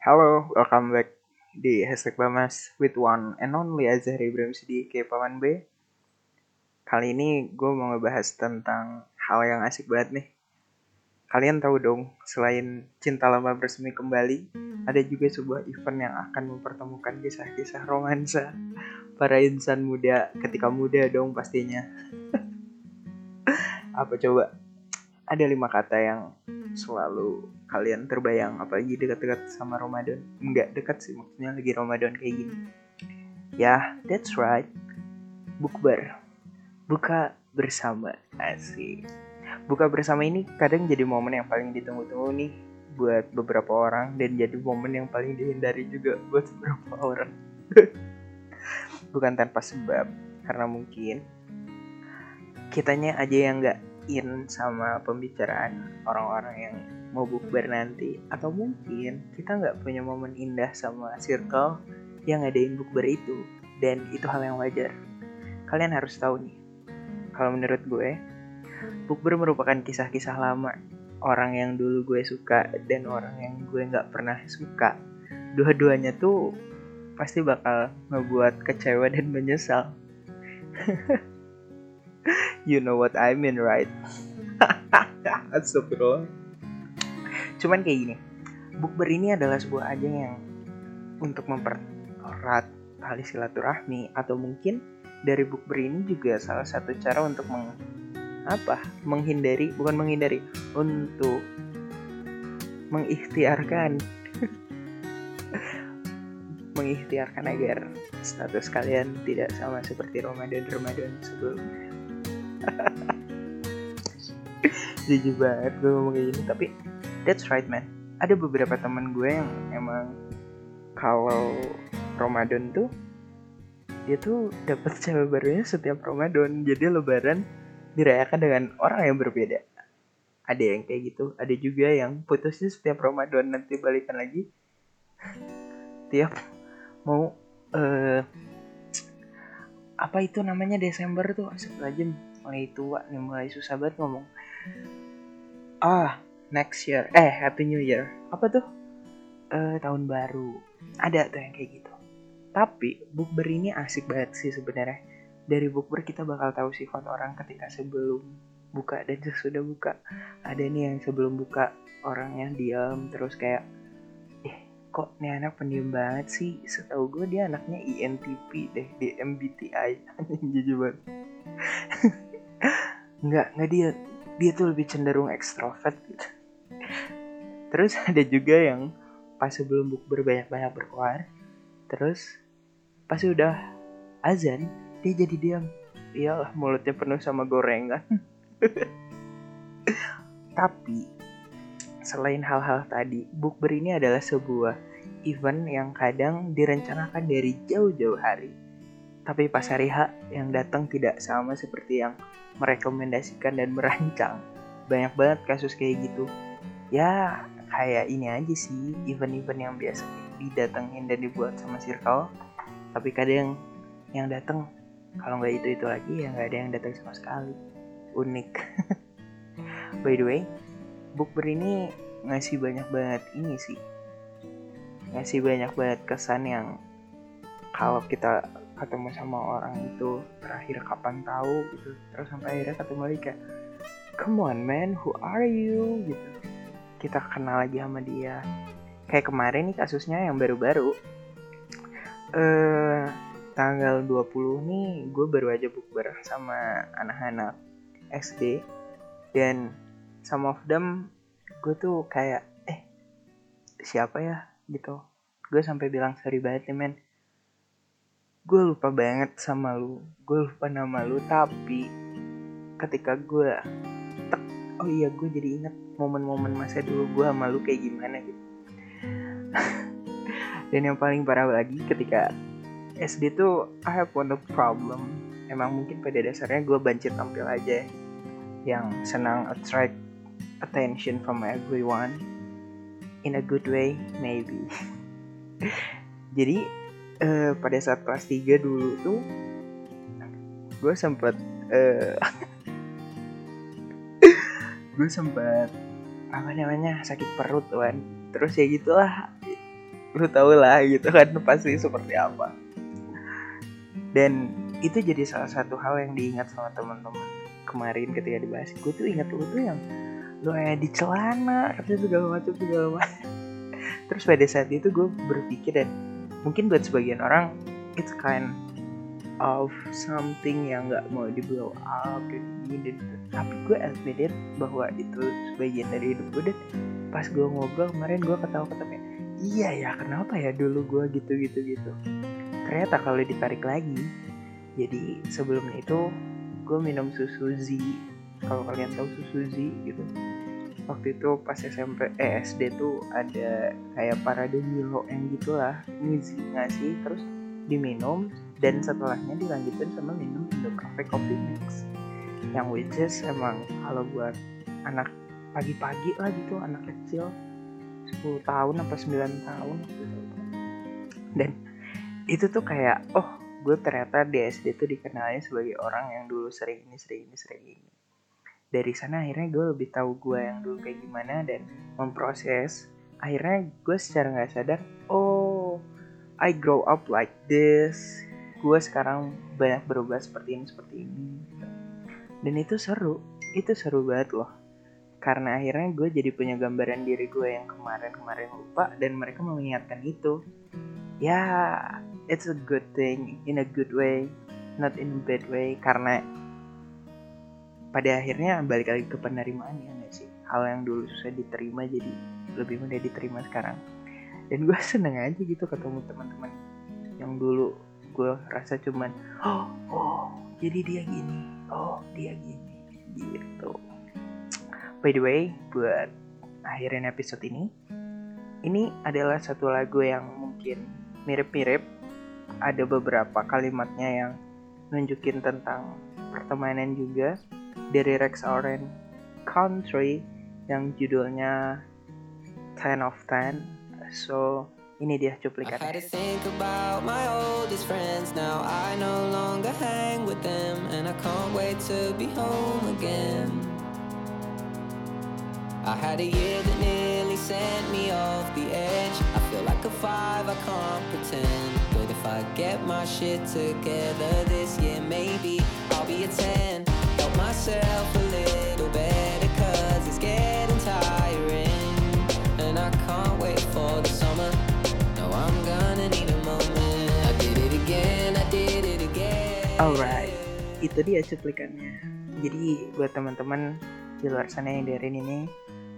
Halo, welcome back di hashtag Bamas with one and only Azhar Ibrahim Sidi ke Paman B. Kali ini gue mau ngebahas tentang hal yang asik banget nih. Kalian tahu dong, selain cinta lama bersemi kembali, ada juga sebuah event yang akan mempertemukan kisah-kisah romansa para insan muda ketika muda dong pastinya. Apa coba? Ada lima kata yang selalu kalian terbayang apalagi dekat-dekat sama Ramadan. Enggak dekat sih maksudnya lagi Ramadan kayak gini. Ya yeah, that's right. Bukber. Buka bersama. Asik. Buka bersama ini kadang jadi momen yang paling ditunggu-tunggu nih buat beberapa orang dan jadi momen yang paling dihindari juga buat beberapa orang. Bukan tanpa sebab karena mungkin kitanya aja yang nggak in sama pembicaraan orang-orang yang mau bukber nanti. Atau mungkin kita nggak punya momen indah sama circle yang ngadain bukber itu. Dan itu hal yang wajar. Kalian harus tahu nih kalau menurut gue bukber merupakan kisah-kisah lama. Orang yang dulu gue suka dan orang yang gue nggak pernah suka. Dua-duanya tuh pasti bakal ngebuat kecewa dan menyesal you know what I mean right? Astagfirullah. Cuman kayak gini bukber ini adalah sebuah ajang yang untuk mempererat tali silaturahmi atau mungkin dari bukber ini juga salah satu cara untuk meng, apa? Menghindari bukan menghindari untuk mengikhtiarkan. Mengikhtiarkan agar status kalian tidak sama seperti Ramadan Ramadan sebelumnya jujur banget gue ngomong kayak gini tapi that's right man. Ada beberapa teman gue yang emang kalau Ramadan tuh dia tuh dapat cewek barunya setiap Ramadan. Jadi lebaran dirayakan dengan orang yang berbeda. Ada yang kayak gitu ada juga yang putusnya setiap Ramadan nanti balikan lagi. Tiap mau uh, apa itu namanya Desember tuh aja mulai tua nih mulai susah banget ngomong. Ah next year. Eh happy new year. Apa tuh? Uh, tahun baru. Ada tuh yang kayak gitu. Tapi bukber ini asik banget sih sebenarnya. Dari bukber kita bakal tahu sifat orang ketika sebelum buka. Dan sesudah buka ada nih yang sebelum buka orangnya diam terus kayak eh kok nih anak pendiam banget sih? Setahu gue dia anaknya INTP deh di MBTI jujur banget nggak nggak dia dia tuh lebih cenderung ekstrovert gitu. Terus ada juga yang pas sebelum bukber banyak-banyak berkuar terus pas udah azan dia jadi diam. Iyalah mulutnya penuh sama gorengan. Tapi selain hal-hal tadi bukber ini adalah sebuah event yang kadang direncanakan dari jauh-jauh hari. Tapi pas hari H yang datang tidak sama seperti yang merekomendasikan dan merancang. Banyak banget kasus kayak gitu. Ya kayak ini aja sih event-event yang biasa didatengin dan dibuat sama circle. Tapi kadang yang datang kalau nggak itu itu lagi ya nggak ada yang datang sama sekali. Unik. By the way bukber ini ngasih banyak banget ini sih. Ngasih banyak banget kesan yang kalau kita ketemu sama orang itu terakhir kapan tahu gitu. Terus sampai akhirnya ketemu lagi kayak come on man who are you? gitu. Kita kenal lagi sama dia. Kayak kemarin nih kasusnya yang baru-baru. Eh tanggal 20 nih gue baru aja bukber sama anak-anak SD dan some of them gue tuh kayak eh siapa ya? Gitu. Gue sampai bilang sorry banget nih men gue lupa banget sama lu. Gue lupa nama lu tapi ketika gue tek oh iya gue jadi inget momen-momen masa dulu gue sama lu kayak gimana gitu. Dan yang paling parah lagi ketika SD tuh I have one problem. Emang mungkin pada dasarnya gue banci tampil aja yang senang attract attention from everyone in a good way maybe. Jadi uh, pada saat kelas 3 dulu tuh gue sempet uh, gue sempet apa namanya sakit perut kan terus ya gitulah lu tau lah gitu kan pasti seperti apa. Dan itu jadi salah satu hal yang diingat sama teman-teman kemarin ketika dibahas. Gue tuh ingat lu tuh yang lu kayak di celana terus segala macam segala macam. Terus pada saat itu gue berpikir dan mungkin buat sebagian orang it's kind of something yang nggak mau di blow up dan ini dan itu. tapi gue admit bahwa itu sebagian dari hidup gue dan pas gue ngobrol kemarin gue ketawa-ketawa iya ya kenapa ya dulu gue gitu gitu gitu? Ternyata kalau ditarik lagi jadi sebelumnya itu gue minum susu Z. Kalau kalian tahu susu Z gitu waktu itu pas SMP eh SD tuh ada kayak parade Milo yang gitulah. Z ngasih terus diminum dan setelahnya dilanjutin sama minum Indo Cafe Coffee Mix. Yang which is emang kalau buat anak pagi-pagi lah gitu anak kecil. 10 tahun apa 9 tahun. Dan itu tuh kayak oh gue ternyata di SD tuh dikenalnya sebagai orang yang dulu sering ini sering ini sering ini dari sana akhirnya gue lebih tahu gue yang dulu kayak gimana dan memproses. Akhirnya gue secara nggak sadar oh I grow up like this. Gue sekarang banyak berubah seperti ini seperti ini. Dan itu seru itu seru banget loh. Karena akhirnya gue jadi punya gambaran diri gue yang kemarin-kemarin lupa dan mereka mengingatkan itu. Ya it's a good thing in a good way not in a bad way. Karena pada akhirnya balik lagi ke penerimaan ya gak sih? Hal yang dulu susah diterima jadi lebih mudah diterima sekarang. Dan gue seneng aja gitu ketemu teman-teman yang dulu gue rasa cuman oh oh jadi dia gini oh dia gini gitu. By the way, buat akhirin episode ini, ini adalah satu lagu yang mungkin mirip-mirip. Ada beberapa kalimatnya yang nunjukin tentang pertemanan juga dari Rex Orange Country yang judulnya Ten of 10. So, ini dia cuplikannya. I had to think about my oldest friends now I no longer hang with them and I can't wait to be home again. I had a year that nearly sent me off the edge. I feel like a five, I can't pretend. But if I get my shit together this year, maybe I'll be a myself a. Alright, itu dia cuplikannya. Jadi buat teman-teman di luar sana yang dengerin ini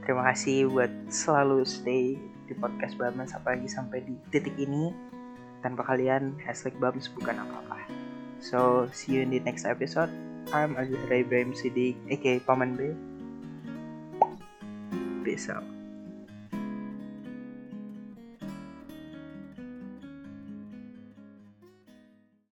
terima kasih buat selalu stay di podcast Bams apalagi sampai di titik ini. Tanpa kalian hashtag Bams bukan apa-apa. So see you in the next episode I'm Azhar Ibrahim Siddiq aka Paman B peace out